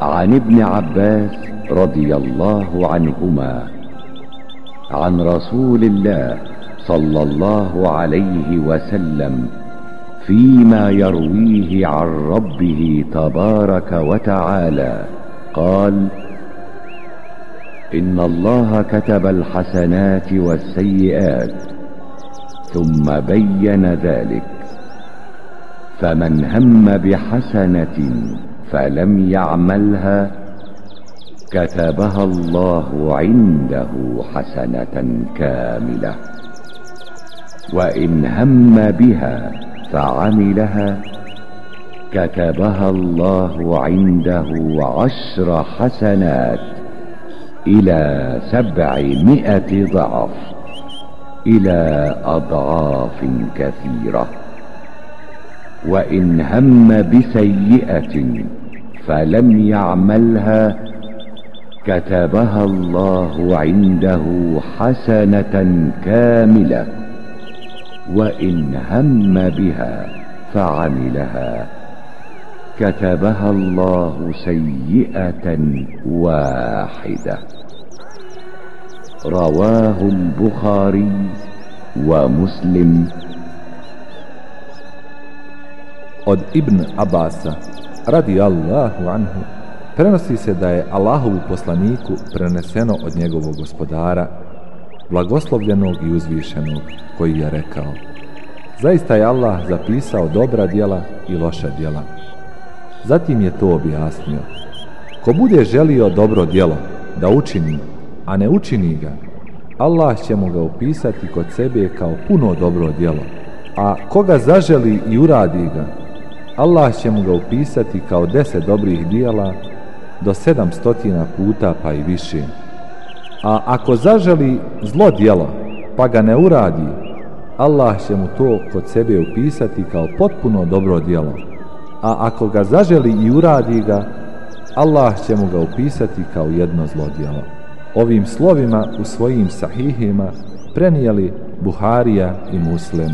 عن ابن عباس رضي الله عنهما عن رسول الله صلى الله عليه وسلم فيما يرويه عن ربه تبارك وتعالى. قال إن الله كتب الحسنات والسيئات ثم بين ذلك فمن هم بحسنة فلم يعملها كتبها الله عنده حسنة كاملة. وإن هم بها فعملها كتبها الله عنده عشر حسنات إلى سبعمائة ضعف إلى أضعاف كثيرة. وإن هم بسيئة فلم يعملها كتبها الله عنده حسنة كاملة وإن هم بها فعملها. كتبها الله سيئة واحدة. رواه البخاري ومسلم. od Ibn Abasa radi Allahu anhu prenosi se da je Allahovu poslaniku preneseno od njegovog gospodara blagoslovljenog i uzvišenog koji je rekao Zaista je Allah zapisao dobra djela i loša djela. Zatim je to objasnio. Ko bude želio dobro djelo da učini, a ne učini ga, Allah će mu ga upisati kod sebe kao puno dobro djelo. A koga zaželi i uradi ga, Allah će mu ga upisati kao deset dobrih dijela do sedam stotina puta pa i više. A ako zaželi zlo djelo pa ga ne uradi, Allah će mu to kod sebe upisati kao potpuno dobro djelo. A ako ga zaželi i uradi ga, Allah će mu ga upisati kao jedno zlo djelo. Ovim slovima u svojim sahihima prenijeli Buharija i Muslim.